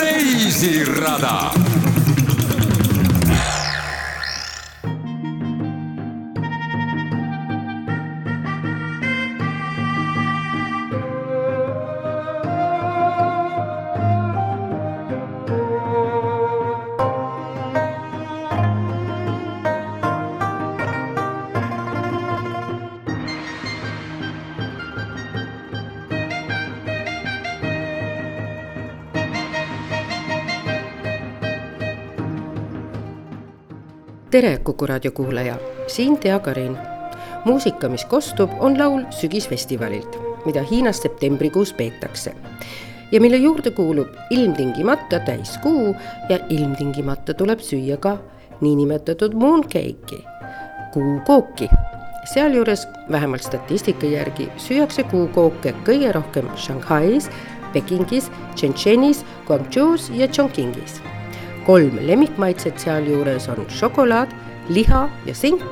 reisirada tere, Kuku raadio kuulaja, siin Tea Karin. muusika, mis kostub, on laul Sügisfestivalilt, mida Hiinas septembrikuus peetakse ja mille juurde kuulub ilmtingimata täiskuu ja ilmtingimata tuleb süüa ka niinimetatud mooncake'i, kuukooki. sealjuures vähemalt statistika järgi süüakse kuukooke kõige rohkem Shanghais, Pekingis, Shenzhenis, Guangzhou's ja Chongqingis kolm lemmikmaitset sealjuures on šokolaad, liha ja sink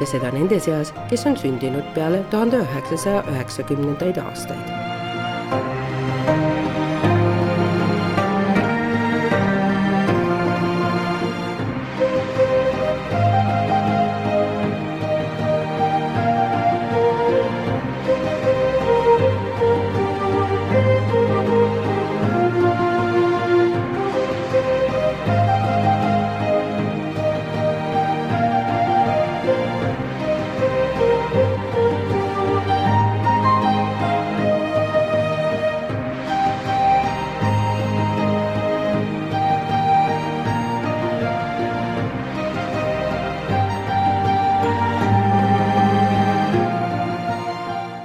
ja seda nende seas, kes on sündinud peale tuhande üheksasaja üheksakümnendaid aastaid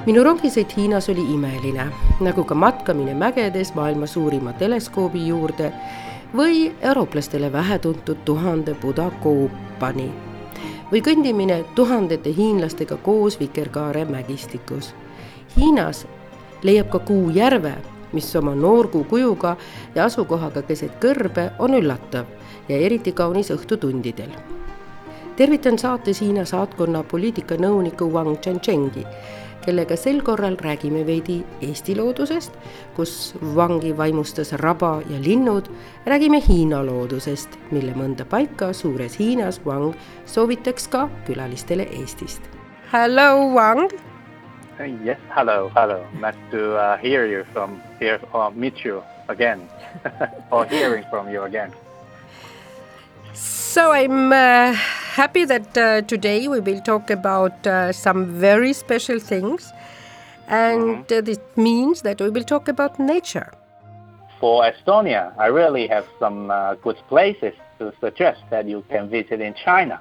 minu rongisõit Hiinas oli imeline, nagu ka matkamine mägedes maailma suurima teleskoobi juurde või eurooplastele vähetuntud tuhande Buda koopani või kõndimine tuhandete hiinlastega koos Vikerkaare mägistikus. Hiinas leiab ka Kuu järve, mis oma noorkuu kujuga ja asukohaga keset kõrbe on üllatav ja eriti kaunis õhtutundidel tervitan saates Hiina saatkonna poliitikanõuniku Wang Zhengzhengi, kellega sel korral räägime veidi Eesti loodusest, kus vangi vaimustas raba ja linnud, räägime Hiina loodusest, mille mõnda paika suures Hiinas Wang soovitaks ka külalistele Eestist. Hello, Wang. Yes, hello, hello. Nice to uh, hear you from here or meet you again or hearing from you again. So I'm uh, happy that uh, today we will talk about uh, some very special things, and mm-hmm. this means that we will talk about nature. For Estonia, I really have some uh, good places to suggest that you can visit in China.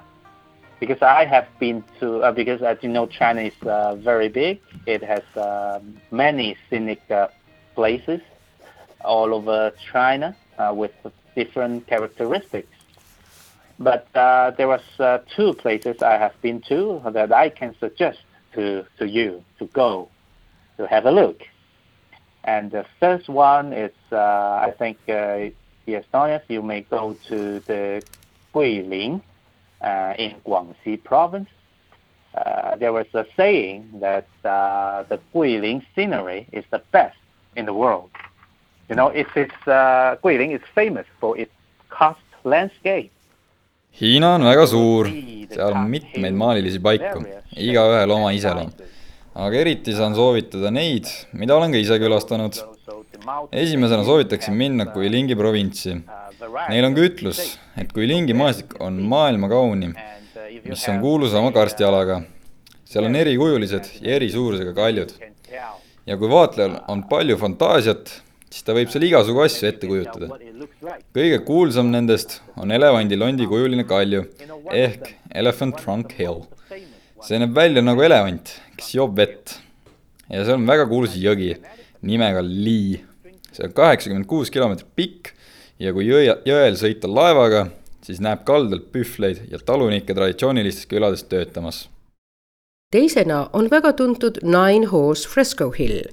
Because I have been to, uh, because as you know, China is uh, very big. It has many scenic places all over China with different characteristics. But uh, there was uh, two places I have been to that I can suggest to, to you to go to have a look. And the first one is, uh, I think, uh, the Estonians, you may go to the Guilin uh, in Guangxi province. Uh, there was a saying that the Guilin scenery is the best in the world. You know, it's, it's, Guilin is famous for its karst landscape. Hiina on väga suur, seal on mitmeid maalilisi paiku, igaühel oma iseloom. aga eriti saan soovitada neid, mida olen ka ise külastanud. esimesena soovitaksin minna Guilingi provintsi. Neil on ka ütlus, et Guilingi maastik on maailma kaunim, mis on kuulus oma karstialaga. seal on erikujulised ja eri suurusega kaljud. ja kui vaatlejal on palju fantaasiat, siis ta võib seal igasugu asju ette kujutada. kõige kuulsam nendest on elevandilondi kujuline kalju ehk Elephant Trunk Hill. see näeb välja nagu elevant, kes joob vett. ja seal on väga kuulus jõgi nimega Lee. see on kaheksakümmend kuus kilomeetrit pikk ja kui jõe, jõel sõita laevaga, siis näeb kaldalt pühvleid ja talunikke traditsioonilistes külades töötamas teisena on väga tuntud Nine Horse Fresco Hill,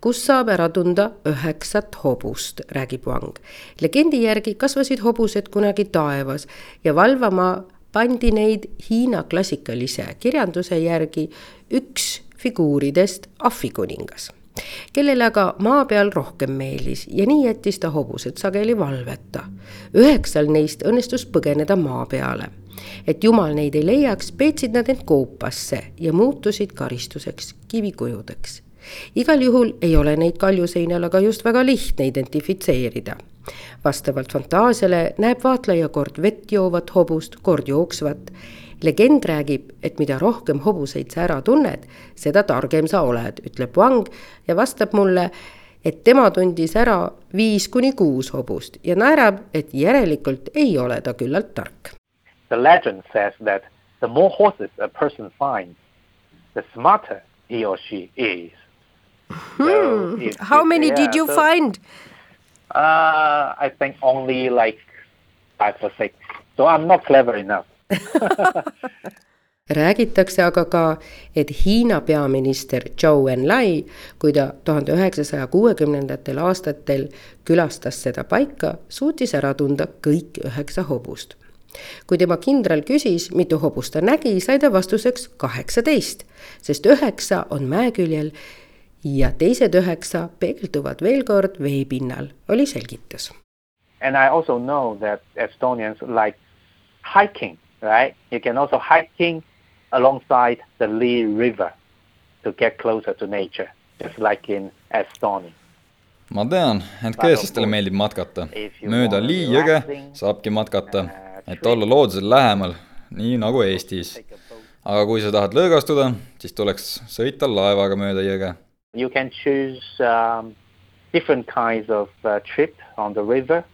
kus saab ära tunda üheksat hobust, räägib Wang. legendi järgi kasvasid hobused kunagi taevas ja valvama pandi neid Hiina klassikalise kirjanduse järgi üks figuuridest ahvikuningas. Kellele aga maa peal rohkem meeldis ja nii jättis ta hobused sageli valveta. üheksal neist õnnestus põgeneda maa peale. et jumal neid ei leiaks, peetsid nad end koopasse ja muutusid karistuseks, kivikujudeks. igal juhul ei ole neid kaljuseinal aga just väga lihtne identifitseerida vastavalt fantaasiale näeb vaatleja kord vett joovat hobust, kord jooksvat legend räägib, et mida rohkem hobuseid sa ära tunned, seda targem sa oled, ütleb Wang ja vastab mulle, et tema tundis ära viis kuni kuus hobust ja naerab, et järelikult ei ole ta küllalt tark. The legend says that the more horses a person finds, the smarter he or she is. Hmm. So How many yeah, did you so, find? Uh, I think only like five or six. So I'm not clever enough. räägitakse aga ka, et Hiina peaminister Zhou Enlai, kui ta tuhande üheksasaja kuuekümnendatel aastatel külastas seda paika, suutis ära tunda kõik üheksa hobust. kui tema kindral küsis, mitu hobust ta nägi, sai ta vastuseks kaheksateist, sest üheksa on mäeküljel ja teised üheksa peegelduvad veel kord veepinnal, oli selgitus. And I also know that Estonians like hiking right? You can also hiking alongside the Lee River to get closer to nature, just like in Estonia. ma tean, et ka eestlastele meeldib matkata. mööda Lii jõge saabki matkata, et olla loodusele lähemal, nii nagu Eestis. aga kui sa tahad lõõgastuda, siis tuleks sõita laevaga mööda jõge. You can choose um, different kinds of uh, trip on the river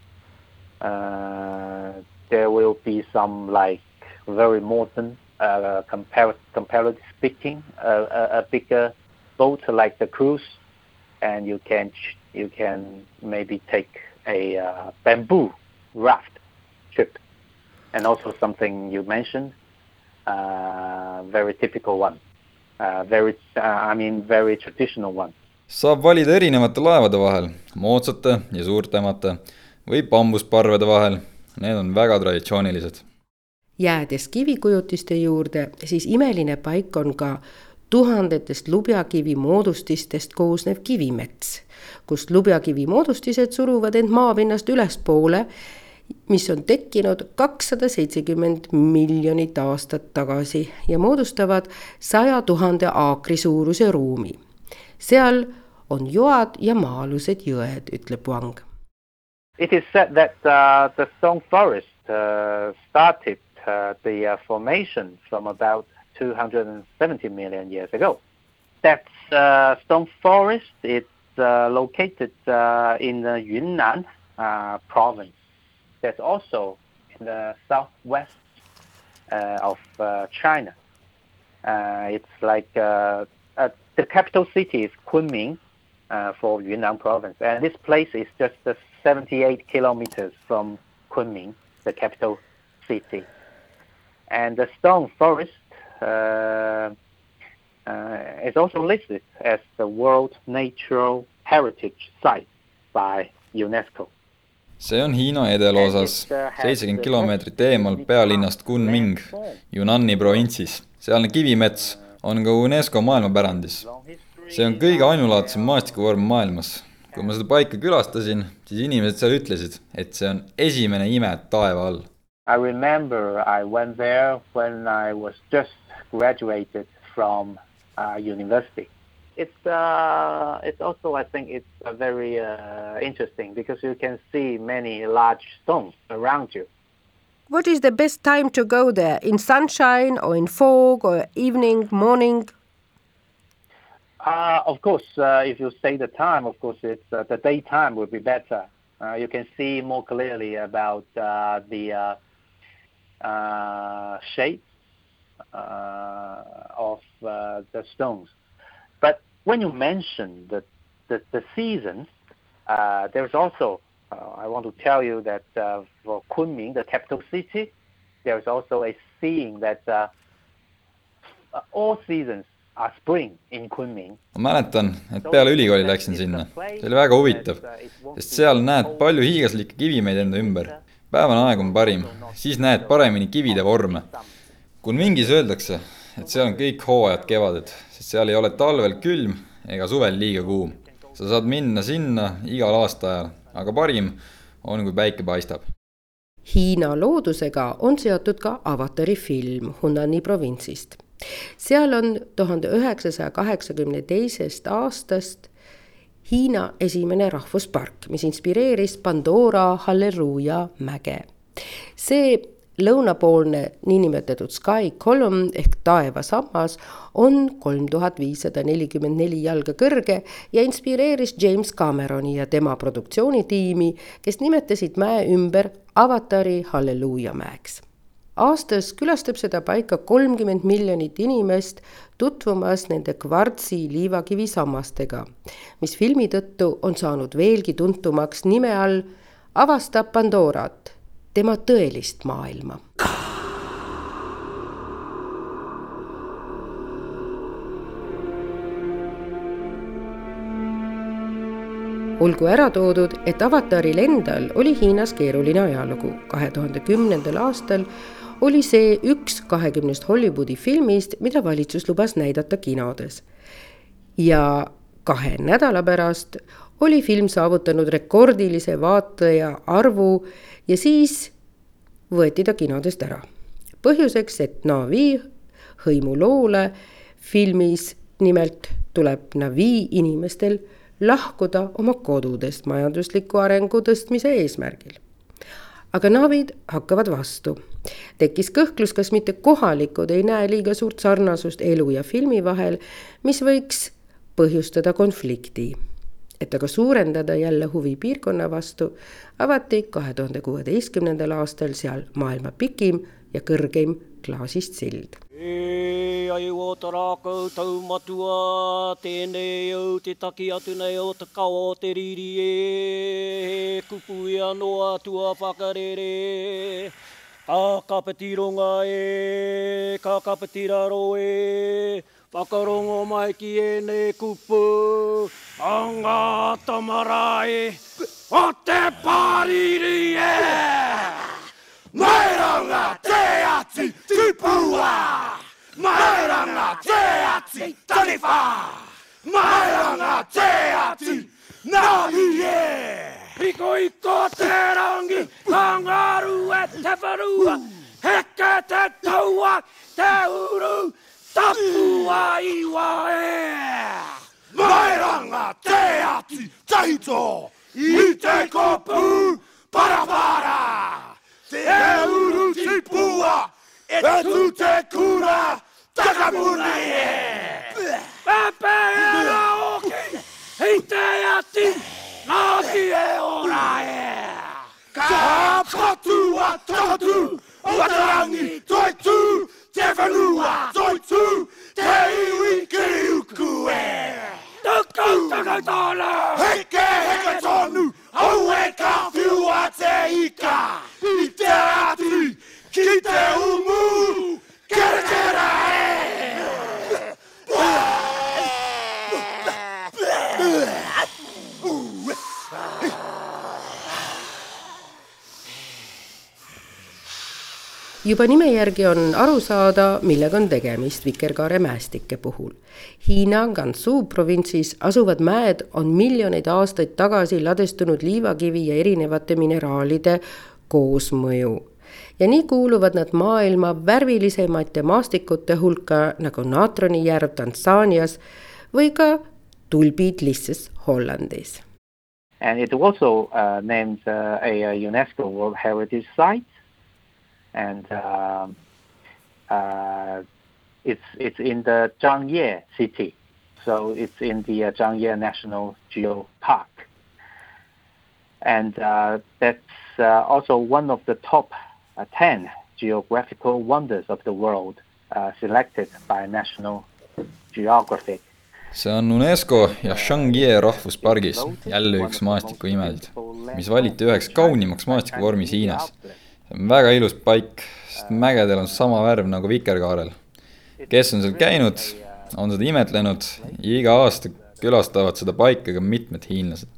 uh,. There will be some like very modern, uh, compar comparatively speaking, uh, a, a bigger boat like the cruise, and you can you can maybe take a uh, bamboo raft trip, and also something you mentioned, uh, very typical one, uh, very uh, I mean very traditional one. saab valida erinevate laevade vahel, moodsate ja suurtemate või bambusparvede vahel. Need on väga traditsioonilised jäädes kivikujutiste juurde, siis imeline paik on ka tuhandetest lubjakivi moodustistest koosnev kivimets, kust lubjakivi moodustised suruvad end maapinnast ülespoole, mis on tekkinud kakssada seitsekümmend miljonit aastat tagasi ja moodustavad saja tuhande aakri suuruse ruumi. seal on joad ja maa-alused jõed, ütleb Wang. It is said that uh, the Song forest uh, started the uh, formation from about 270 million years ago. That's uh, Stone Forest. Uh, located uh, in the Yunnan uh, province. That's also in the southwest of China. it's like the capital city is Kunming for Yunnan province, and this place is just 78 kilometers from Kunming, the capital city. And the stone forest uh, uh, is also listed as the World Natural Heritage Site by UNESCO. see on Hiina edeloosas, seitsekümmend kilomeetrit eemal pealinnast Kunming, Yunani provintsis. sealne kivimets on ka UNESCO maailmapärandis. see on kõige ainulaadsem maastikuvorm maailmas. kui ma seda paika külastasin, siis inimesed seal ütlesid, et see on esimene ime taeva all I remember I went there when I was just graduated from uh, university. It's uh, it's also I think it's uh, very uh, interesting because you can see many large stones around you. What is the best time to go there? In sunshine or in fog or evening, morning? Uh, of course, uh, if you say the time, of course, it's uh, the daytime will be better. Uh, you can see more clearly about uh, the uh, uh, shape uh, of uh, the stones. But when you mention the, the, the seasons, uh, there's also, uh, I want to tell you that uh, for Kunming, the capital city, there's also a saying that all seasons are spring in Kunming. ma mäletan, et peale ülikooli läksin sinna. see oli väga huvitav, sest seal näed palju hiiglaslikke kivimeid enda ümber päevane aeg on parim, siis näed paremini kivide vorme. Kunmingis öeldakse, et seal on kõik hooajad kevaded, sest seal ei ole talvel külm ega suvel liiga kuum. sa saad minna sinna igal aastaajal, aga parim on, kui päike paistab. Hiina loodusega on seotud ka Avatari film Hunani provintsist. seal on tuhande üheksasaja kaheksakümne teisest aastast Hiina esimene rahvuspark, mis inspireeris Pandora Halleluuja mäge. see lõunapoolne niinimetatud Sky Column ehk taevasammas on kolm tuhat viissada nelikümmend neli jalga kõrge ja inspireeris James Cameroni ja tema produktsioonitiimi, kes nimetasid mäe ümber Avatari Halleluuja mäeks. Aastas külastab seda paika kolmkümmend miljonit inimest tutvumas nende kvartsi liivakivisammastega, mis filmi tõttu on saanud veelgi tuntumaks nime all Avastab Pandorat tema tõelist maailma. olgu ära toodud, et avataril endal oli Hiinas keeruline ajalugu. kahe tuhande kümnendal aastal oli see üks kahekümnest Hollywoodi filmist, mida valitsus lubas näidata kinodes. ja kahe nädala pärast oli film saavutanud rekordilise vaataja arvu ja siis võeti ta kinodest ära. põhjuseks, et Navi hõimuloole filmis nimelt tuleb Navi inimestel lahkuda oma kodudest majandusliku arengu tõstmise eesmärgil. aga Navid hakkavad vastu. Tekkis kõhklus, kas mitte kohalikud ei näe liiga suurt sarnasust elu ja filmi vahel, mis võiks põhjustada konflikti et aga suurendada jälle huvi piirkonna vastu, avati kahe tuhande kuueteistkümnendal aastal seal maailma pikim ja kõrgeim klaasist sild. ai o ta rākau taumatua, tēnei au te taki atu nei o te kao te riri e, he kupu ia noa tua whakarere. Ka kapetironga e, ka kapetira e, Whakarongo mai ki e ne kupu, a ngā e, o te pāriri e! Mairanga te ati tupua! Mairanga te ati taniwha! Mairanga te ati nahi e! Piko iko te rangi, hangaru e te wharua, heke te taua, te uru, Tapua iwa e! Mairanga te ati taito! I te kopu para para! Te e uru tipua! E tu te kura takamuna e! Pepe e la oki! Hei te ati! Nāki e ora e! Ka patua tatu! Watarangi toi tu! Te whanua toi tu, te iwi kiri uku e. Tukau takai tāna! Heke heke tonu, au e ka whiua te ika. I te ati, ki te umu, kere kere e. juba nime järgi on aru saada, millega on tegemist vikerkaare mäestike puhul. Hiina Gansu provintsis asuvad mäed on miljoneid aastaid tagasi ladestunud liivakivi ja erinevate mineraalide koosmõju. ja nii kuuluvad nad maailma värvilisemate maastikute hulka nagu Natroni järv Tansaanias või ka tulbid lihtsas Hollandis. And it also uh, named uh, a UNESCO World Heritage Site and uh, uh, it's it's in the Zhangye city, so it's in the uh, Zhangye National Geo Park, and uh, that's uh, also one of the top uh, ten geographical wonders of the world, selected by National Geographic. see on UNESCO ja Zhangye rahvuspargis jälle üks maastikuimesid, mis valiti üheks kaunimaks maastikuvormis Hiinas väga ilus paik, sest mägedel on sama värv nagu Vikerkaarel. kes on seal käinud, on seda imetlenud ja iga aasta külastavad seda paika ka mitmed hiinlased.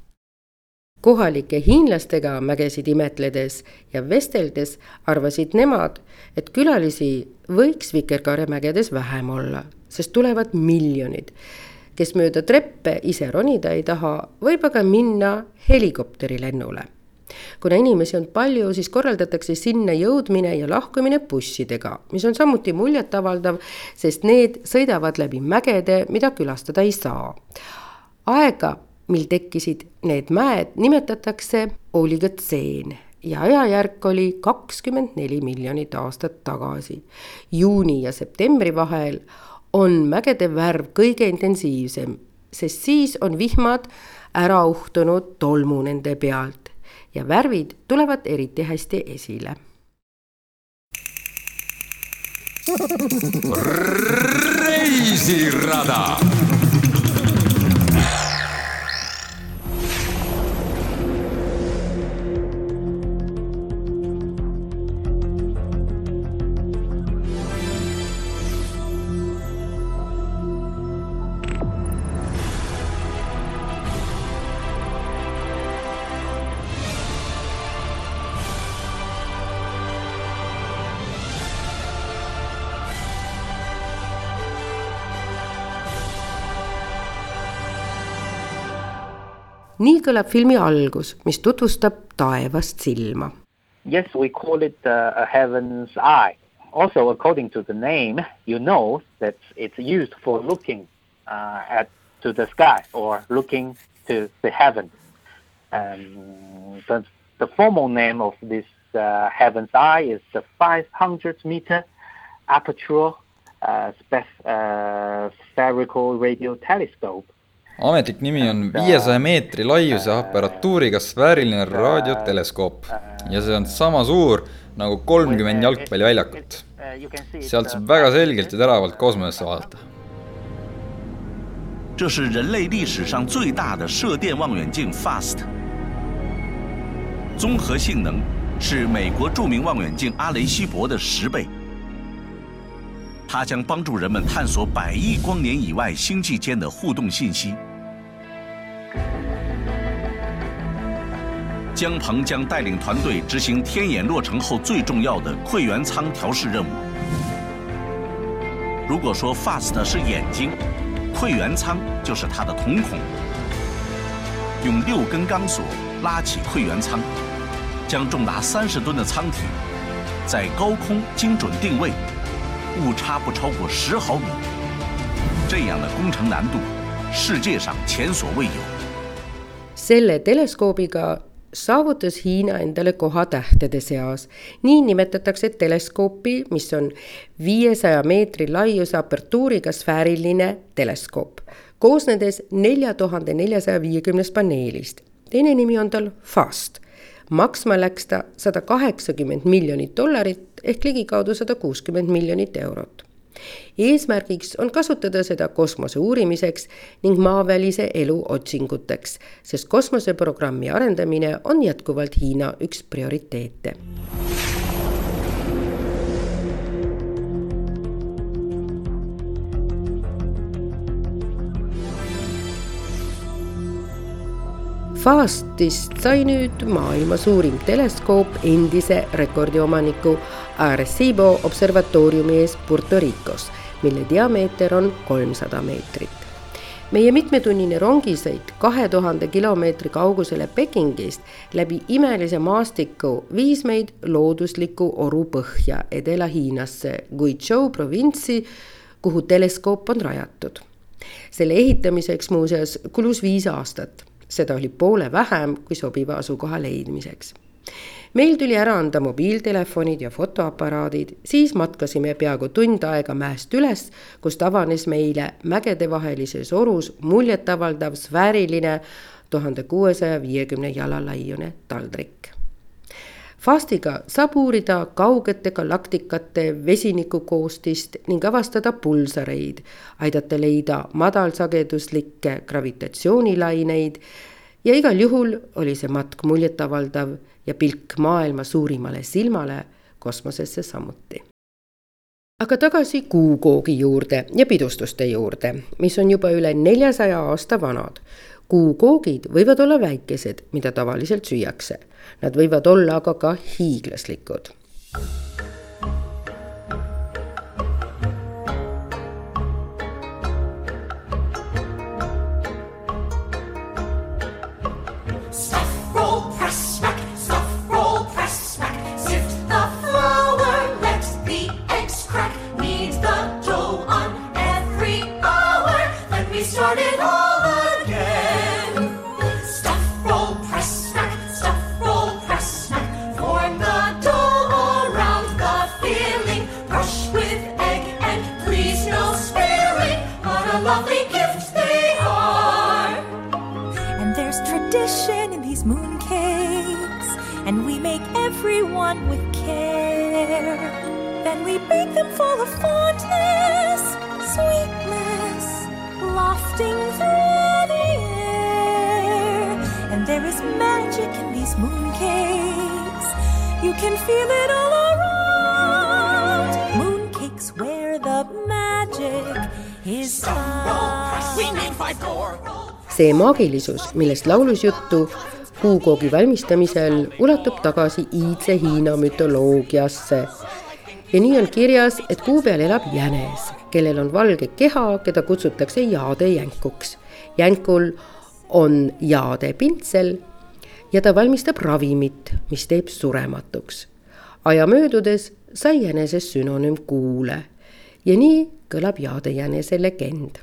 kohalike hiinlastega mägesid imetledes ja vesteldes arvasid nemad, et külalisi võiks Vikerkaare mägedes vähem olla, sest tulevad miljonid. kes mööda treppe ise ronida ei taha, võib aga minna helikopterilennule kuna inimesi on palju, siis korraldatakse sinna jõudmine ja lahkumine bussidega, mis on samuti muljetavaldav, sest need sõidavad läbi mägede, mida külastada ei saa. aega, mil tekkisid need mäed, nimetatakse oligotseen ja ajajärk oli kakskümmend neli miljonit aastat tagasi. juuni ja septembri vahel on mägede värv kõige intensiivsem, sest siis on vihmad ära uhtunud tolmu nende pealt ja värvid tulevad eriti hästi esile. reisirada nii kõlab filmi algus, mis tutvustab taevast silma. Yes, we call it uh, a heaven's eye. Also, according to the name, you know that it's used for looking uh, at to the sky or looking to the heaven. Um, the, formal name of this uh, heaven's eye is the 500 meter aperture uh, uh, spherical radio telescope ametlik nimi on viiesaja meetri laiuse aparatuuriga sfääriline raadioteleskoop ja see on sama suur nagu kolmkümmend jalgpalliväljakut. sealt saab väga selgelt ja teravalt kosmosesse vaadata. 这是人类历史上最大的射电望远镜 FAST，综合性能是美国着名望远镜阿雷西博的十倍。它将帮助人们探索百亿光年以外星际间的互动信息。 姜鹏将带领团队执行天眼落成后最重要的馈源舱调试任务。如果说 FAST 是眼睛，馈源舱就是它的瞳孔。用六根钢索拉起馈源舱，将重达三十吨的舱体在高空精准定位，误差不超过十毫米。这样的工程难度，世界上前所未有。Selle teleskoobiga saavutas Hiina endale koha tähtede seas. nii nimetatakse teleskoopi, mis on viiesaja meetri laiuse apertuuriga sfääriline teleskoop, koosnedes nelja tuhande neljasaja viiekümnest paneelist. teine nimi on tal FAST. maksma läks ta sada kaheksakümmend miljonit dollarit ehk ligikaudu sada kuuskümmend miljonit eurot eesmärgiks on kasutada seda kosmose uurimiseks ning maavälise elu otsinguteks, sest kosmoseprogrammi arendamine on jätkuvalt Hiina üks prioriteete. Fastist sai nüüd maailma suurim teleskoop endise rekordiomaniku Arecibo observatooriumi ees Puerto Ricos, mille diameeter on kolmsada meetrit. meie mitmetunnine rongisõit kahe tuhande kilomeetri kaugusele Pekingist läbi imelise maastiku viis meid loodusliku oru põhja Edela-Hiinasse Guizhou provintsi, kuhu teleskoop on rajatud. selle ehitamiseks muuseas kulus viis aastat seda oli poole vähem kui sobiva asukoha leidmiseks. Meil tuli ära anda mobiiltelefonid ja fotoaparaadid, siis matkasime peaaegu tund aega mäest üles, kust avanes meile mägedevahelises orus muljetavaldav sfääriline tuhande kuuesaja viiekümne jala laiune taldrik. Fastiga saab uurida kaugete galaktikate vesinikukoostist ning avastada pulsareid, aidata leida madalsageduslikke gravitatsioonilaineid ja igal juhul oli see matk muljetavaldav ja pilk maailma suurimale silmale kosmosesse samuti aga tagasi kuukoogi juurde ja pidustuste juurde, mis on juba üle neljasaja aasta vanad kuukoogid võivad olla väikesed, mida tavaliselt süüakse. Nad võivad olla aga ka hiiglaslikud. Everyone with care. Then we bake them full of fondness, sweetness, lofting through the air. And there is magic in these mooncakes. You can feel it all around. Mooncakes where the magic is found. See maagilisus, millest laulus juttu puukoogi valmistamisel, ulatub tagasi iidse Hiina mütoloogiasse. ja nii on kirjas, et kuu peal elab jänes, kellel on valge keha, keda kutsutakse jaade jänkuks. jänkul on jaade pintsel ja ta valmistab ravimit, mis teeb surematuks. aja möödudes sai jänesest sünonüüm kuule ja nii kõlab jaade jänese legend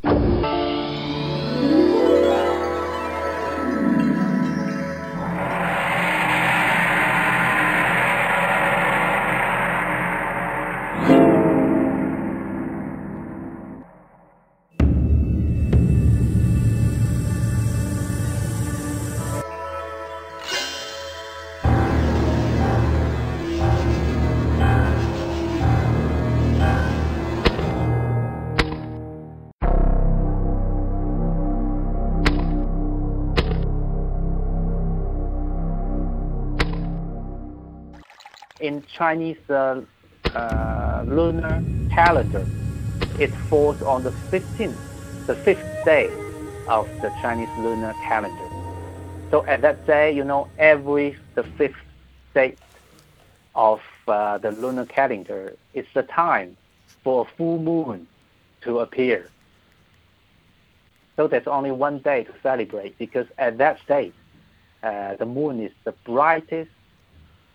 Chinese uh, uh, lunar calendar, it falls on the 15th, the fifth day of the Chinese lunar calendar. So at that day, you know, every the fifth day of uh, the lunar calendar is the time for a full moon to appear. So there's only one day to celebrate because at that date, uh, the moon is the brightest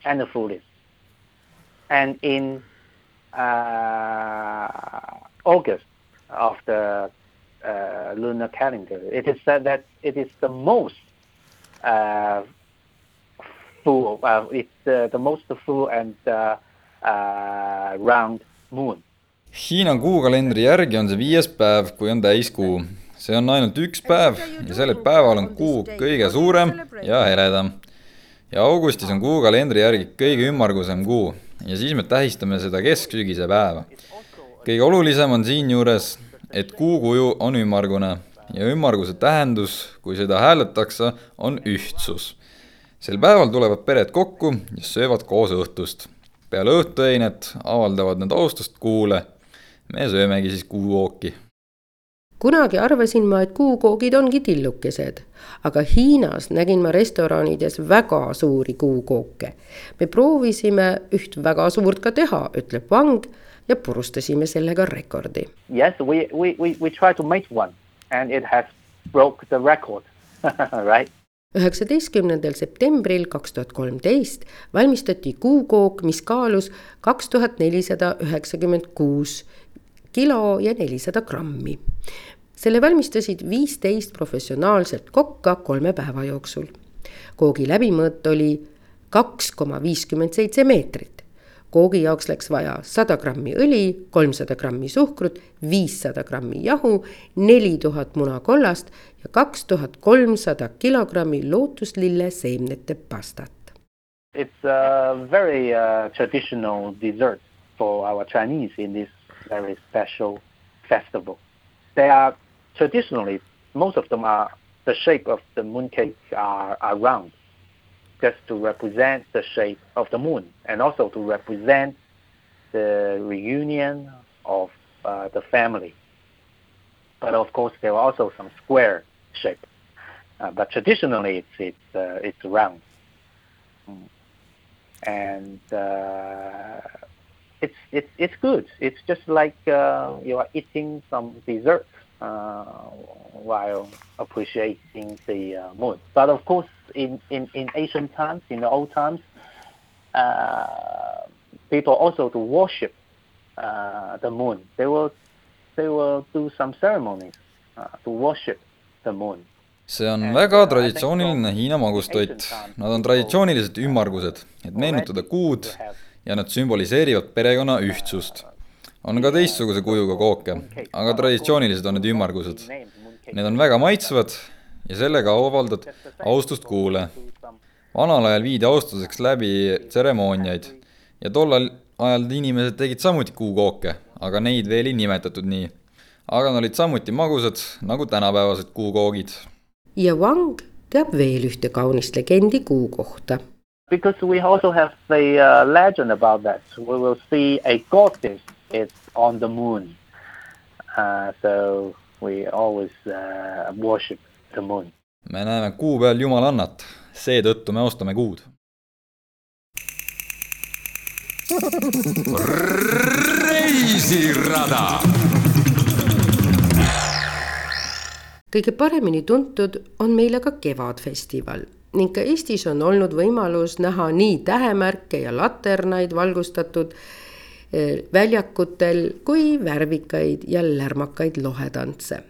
and the fullest. And in uh, August of the uh, lunar calendar, it is said that it is the most uh, full, uh, it's uh, the most full and uh, uh, round moon. Hiina kuukalendri järgi on see viies päev, kui on täiskuu. see on ainult üks päev ja sellel päeval on kuu kõige suurem ja heledam. ja augustis on kuukalendri järgi kõige ümmargusem kuu ja siis me tähistame seda kesksügise päeva. kõige olulisem on siinjuures, et kuukuju on ümmargune ja ümmarguse tähendus, kui seda hääletakse, on ühtsus. sel päeval tulevad pered kokku ja söövad koos õhtust. peale õhtueinet avaldavad nad austust kuule. me söömegi siis kuuooki kunagi arvasin ma, et kuukoogid ongi tillukesed, aga Hiinas nägin ma restoranides väga suuri kuukooke. me proovisime üht väga suurt ka teha, ütleb Wang ja purustasime sellega rekordi. Yes, we, we, we, we try to make one and it has broke the record right? üheksateistkümnendal septembril kaks tuhat kolmteist valmistati kuukook, mis kaalus kaks tuhat nelisada üheksakümmend kuus kilo ja nelisada grammi. selle valmistasid viisteist professionaalset kokka kolme päeva jooksul. koogi läbimõõt oli kaks koma viiskümmend seitse meetrit. koogi jaoks läks vaja sada grammi õli, kolmsada grammi suhkrut, viissada grammi jahu, neli tuhat munakollast ja kaks tuhat kolmsada kilogrammi lootuslille seemnete pastat. It's a very uh, traditional dessert for our Chinese in this very special festival. They are traditionally, most of them are, the shape of the mooncake are, are round, just to represent the shape of the moon and also to represent the reunion of uh, the family. But of course, there are also some square shape. Uh, but traditionally, it's it's uh, it's round, mm. and uh, it's it's it's good. It's just like uh, you are eating some dessert uh, while appreciating the uh, moon. But of course, in, in, in ancient times, in the old times, uh, people also to worship uh, the moon. They will they will do some ceremonies uh, to worship the moon. see on väga traditsiooniline Hiina magustoit. Nad on traditsiooniliselt ümmargused, et meenutada kuud ja nad sümboliseerivad perekonna ühtsust. on ka teistsuguse kujuga kooke, aga traditsioonilised on need ümmargused. Need on väga maitsvad ja sellega avaldad austust kuule. vanal ajal viidi austuseks läbi tseremooniaid ja tollal ajal inimesed tegid samuti kuukooke, aga neid veel ei nimetatud nii. aga nad olid samuti magusad nagu tänapäevased kuukoogid. ja Wang teab veel ühte kaunist legendi kuu kohta. Because we also have the uh, legend about that. We will see a goddess is on the moon. Uh, so we always uh, worship the moon. me näeme kuu peal jumalannat, seetõttu me austame kuud. reisirada kõige paremini tuntud on meile ka Kevadfestival ning ka Eestis on olnud võimalus näha nii tähemärke ja laternaid valgustatud eh, väljakutel kui värvikaid ja lärmakaid lohetantse.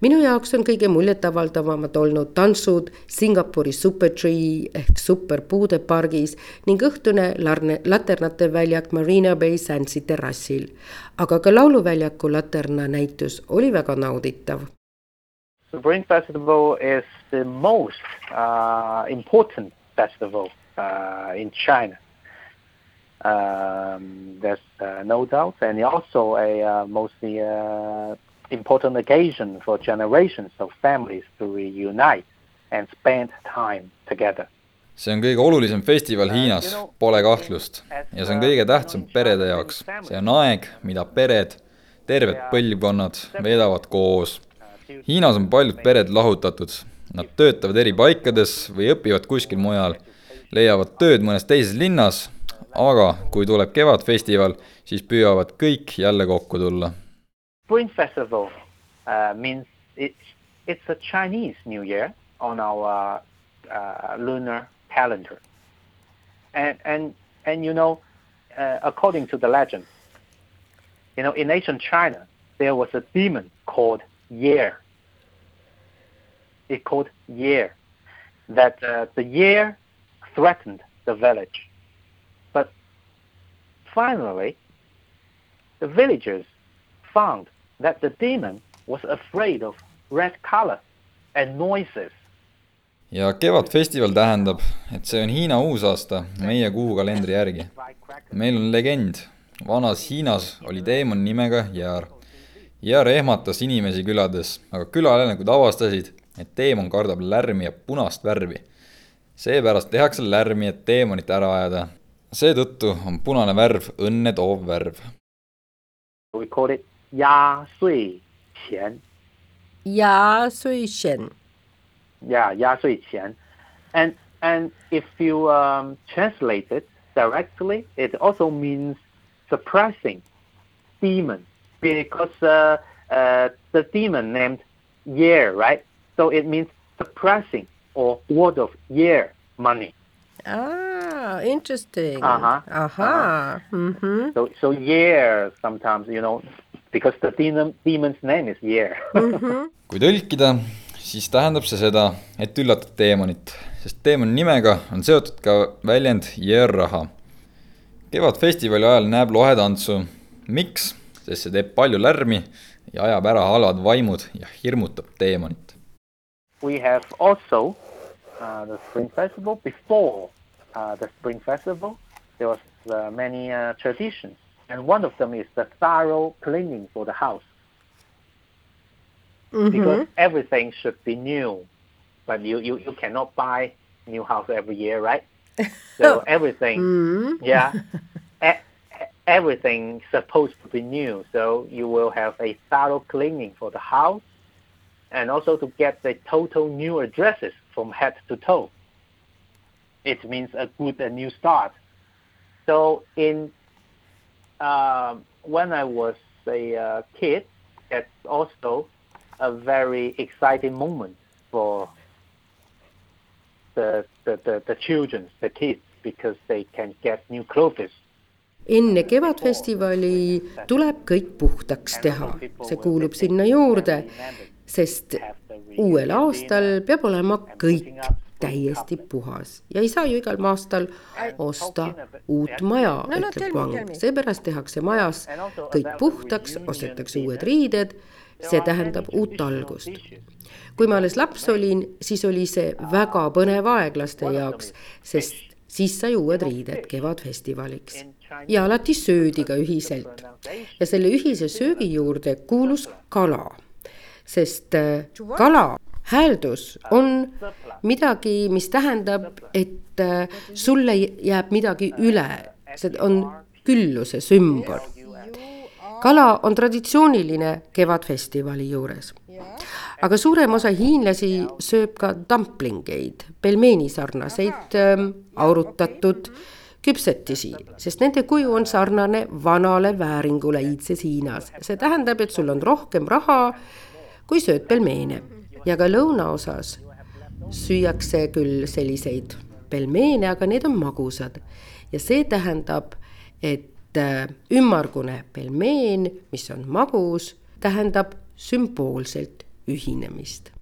minu jaoks on kõige muljetavaldavamad olnud tantsud Singapuri Supertree ehk superpuude pargis ning õhtune larne, laternate väljak Marina Bay Sandsi terrassil. aga ka lauluväljaku laterna näitus oli väga nauditav Spring Festival is the most uh, important festival uh, in China. Um, there's uh, no doubt, and also a uh, mostly uh, important occasion for generations of families to reunite and spend time together. see on kõige olulisem festival Hiinas, pole kahtlust. ja see on kõige tähtsam perede jaoks. see on aeg, mida pered, terved põlvkonnad veedavad koos Hiinas on paljud pered lahutatud, nad töötavad eri paikades või õpivad kuskil mujal, leiavad tööd mõnes teises linnas, aga kui tuleb Kevadfestival, siis püüavad kõik jälle kokku tulla. Spring Festival uh, means it's, it's a Chinese New Year on our uh, lunar calendar. And, and, and you know, uh, according to the legend, you know, in ancient China, there was a demon called Year. It called Year. That uh, the year threatened the village. But finally, the villagers found that the demon was afraid of red color and noises. ja Kevadfestival tähendab, et see on Hiina uusaasta meie kuukalendri järgi. meil on legend, vanas Hiinas oli teemon nimega Jaar. Jaar ehmatas inimesi külades, aga külaelanikud avastasid, et teemon kardab lärmi ja punast värvi. seepärast tehakse lärmi, et teemonit ära ajada. seetõttu on punane värv õnne toov värv. We call it Ya Sui Qian. ja Sui Shen. Yeah, Ya Sui Qian. And and if you um, translate it directly, it also means suppressing demon because uh, uh, the demon named Year, right? So it means suppressing or word of year money. Ah, interesting. Uh-huh. Ahaa. Mhm. So so year sometimes you know because the demon demon's name is year. kui tõlkida, siis tähendab see seda, et üllatad teemonit, sest teemoni nimega on seotud ka väljend jõerraha. kevadfestivali ajal näeb lohetantsu. miks? Sest see teeb palju lärmi ja ajab ära halvad vaimud ja hirmutab teemonit. we have also uh, the Spring Festival. Before uh, the Spring Festival, there was uh, many uh, traditions, and one of them is the thorough cleaning for the house because everything should be new. But you, you, you cannot buy new house every year, right? So everything, yeah, e- e- everything supposed to be new. So you will have a thorough cleaning for the house and also to get the total new addresses from head to toe. It means a good a new start. So in um, when I was a uh, kid, that's also a very exciting moment for the the, the, the children, the kids, because they can get new clothes. Enne Kevadfestivali tuleb kõik puhtaks teha, see kuulub sinna juurde, sest uuel aastal peab olema kõik täiesti puhas ja ei saa ju igal aastal osta uut maja, ütleb Wang. seepärast tehakse majas kõik puhtaks, ostetakse uued riided see tähendab uut algust. kui ma alles laps olin, siis oli see väga põnev aeg laste jaoks, sest siis sai uued riided kevadfestivaliks ja alati söödi ka ühiselt. ja selle ühise söögi juurde kuulus kala, sest äh, kala hääldus on midagi, mis tähendab, et äh, sulle jääb midagi üle, see on külluse sümbol. kala on traditsiooniline kevadfestivali juures. aga suurem osa hiinlasi sööb ka dumplingeid, pelmeeni sarnaseid ähm, aurutatud küpsetisi, sest nende kuju on sarnane vanale vääringule iidses Hiinas. see tähendab, et sul on rohkem raha, kui sööd pelmeene ja ka lõunaosas süüakse küll selliseid pelmeene, aga need on magusad ja see tähendab, et äh, ümmargune pelmeen, mis on magus, tähendab sümboolselt ühinemist.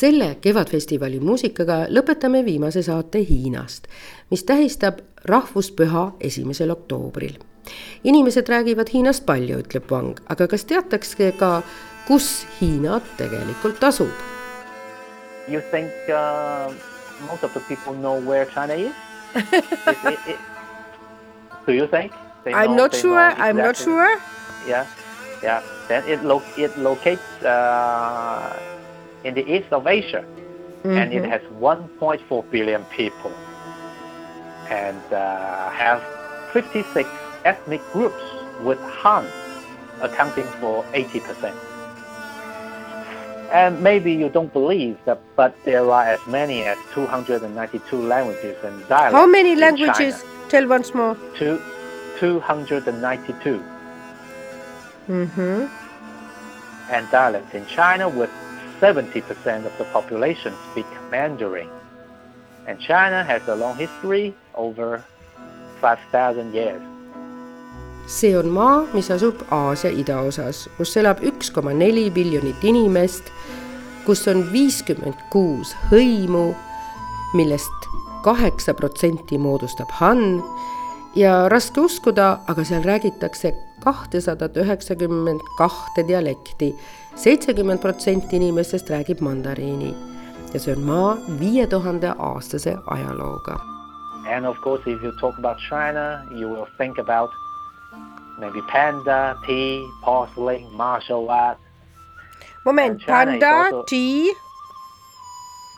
Selle Kevadfestivali muusikaga lõpetame viimase saate Hiinast, mis tähistab rahvuspüha esimesel oktoobril. inimesed räägivad Hiinast palju, ütleb Wang, aga kas teatakse ka, kus Hiina tegelikult asub? You think uh, most of the people know where China is? it, it, it, do you think? They I'm know, not sure. Exactly. I'm not sure. Yeah, yeah. Then it lo- it locates uh, in the east of Asia, mm-hmm. and it mm-hmm. has 1.4 billion people, and uh, have 56 ethnic groups, with Han accounting for 80 percent. And maybe you don't believe that, but there are as many as 292 languages and dialects. How many languages? Tell once more. Two, 292. Mm-hmm. And dialects in China, with 70% of the population speak Mandarin. And China has a long history, over 5,000 years. see on maa, mis asub Aasia idaosas, kus elab üks koma neli miljonit inimest, kus on viiskümmend kuus hõimu, millest kaheksa protsenti moodustab Han ja raske uskuda, aga seal räägitakse kahtesadat üheksakümmend kahte dialekti. seitsekümmend protsenti inimestest räägib mandariini ja see on maa viie tuhande aastase ajalooga. And of course if you talk about China, you will think about maybe panda, tea, porcelain, martial art. Moment, panda, also, tea?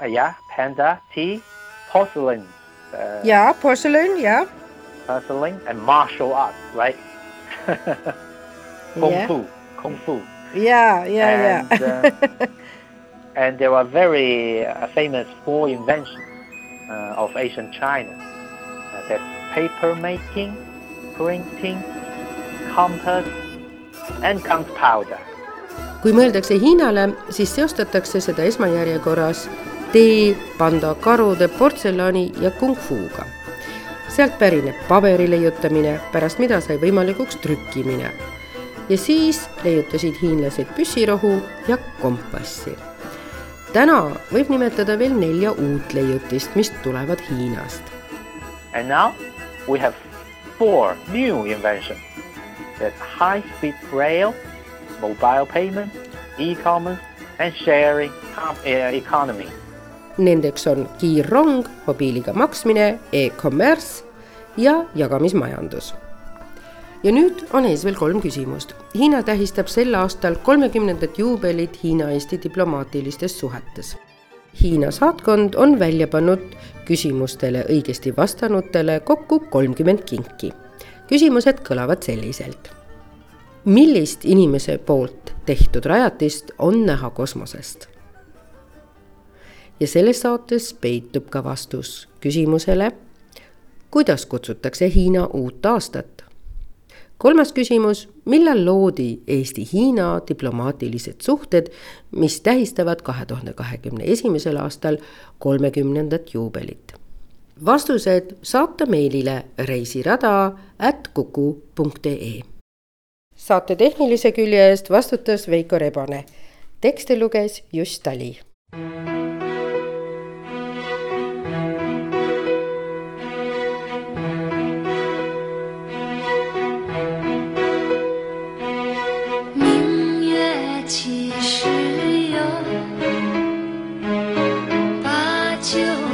Uh, yeah, panda, tea, porcelain. Uh, yeah, porcelain, yeah. Porcelain and martial art, right? kung yeah. fu, kung fu. Yeah, yeah, and, yeah. uh, and there are very uh, famous four inventions uh, of ancient China. Uh, that's paper making, printing, compass and gunpowder. kui mõeldakse Hiinale, siis seostatakse seda esmajärjekorras tee, panda, karude, portselani ja kung-fuga. Sealt pärineb paberi leiutamine, pärast mida sai võimalikuks trükkimine. ja siis leiutasid hiinlased püssirohu ja kompassi. täna võib nimetada veel nelja uut leiutist, mis tulevad Hiinast. And now we have four new inventions that high-speed rail, mobile payment, e-commerce and sharing economy. Nendeks on kiirrong, mobiiliga maksmine e, e-commerce ja jagamismajandus. ja nüüd on ees veel kolm küsimust. Hiina tähistab sel aastal kolmekümnendat juubelit Hiina-Eesti diplomaatilistes suhetes. Hiina saatkond on välja pannud küsimustele õigesti vastanutele kokku kolmkümmend kinki küsimused kõlavad selliselt. millist inimese poolt tehtud rajatist on näha kosmosest? Ja selles saates peitub ka vastus küsimusele, kuidas kutsutakse Hiina uut aastat? kolmas küsimus, millal loodi Eesti-Hiina diplomaatilised suhted, mis tähistavad kahe tuhande kahekümne esimesel aastal kolmekümnendat juubelit vastused saata meilile reisirada at kuku.ee. saate tehnilise külje eest vastutas Veiko Rebane. tekste luges Just Tali you.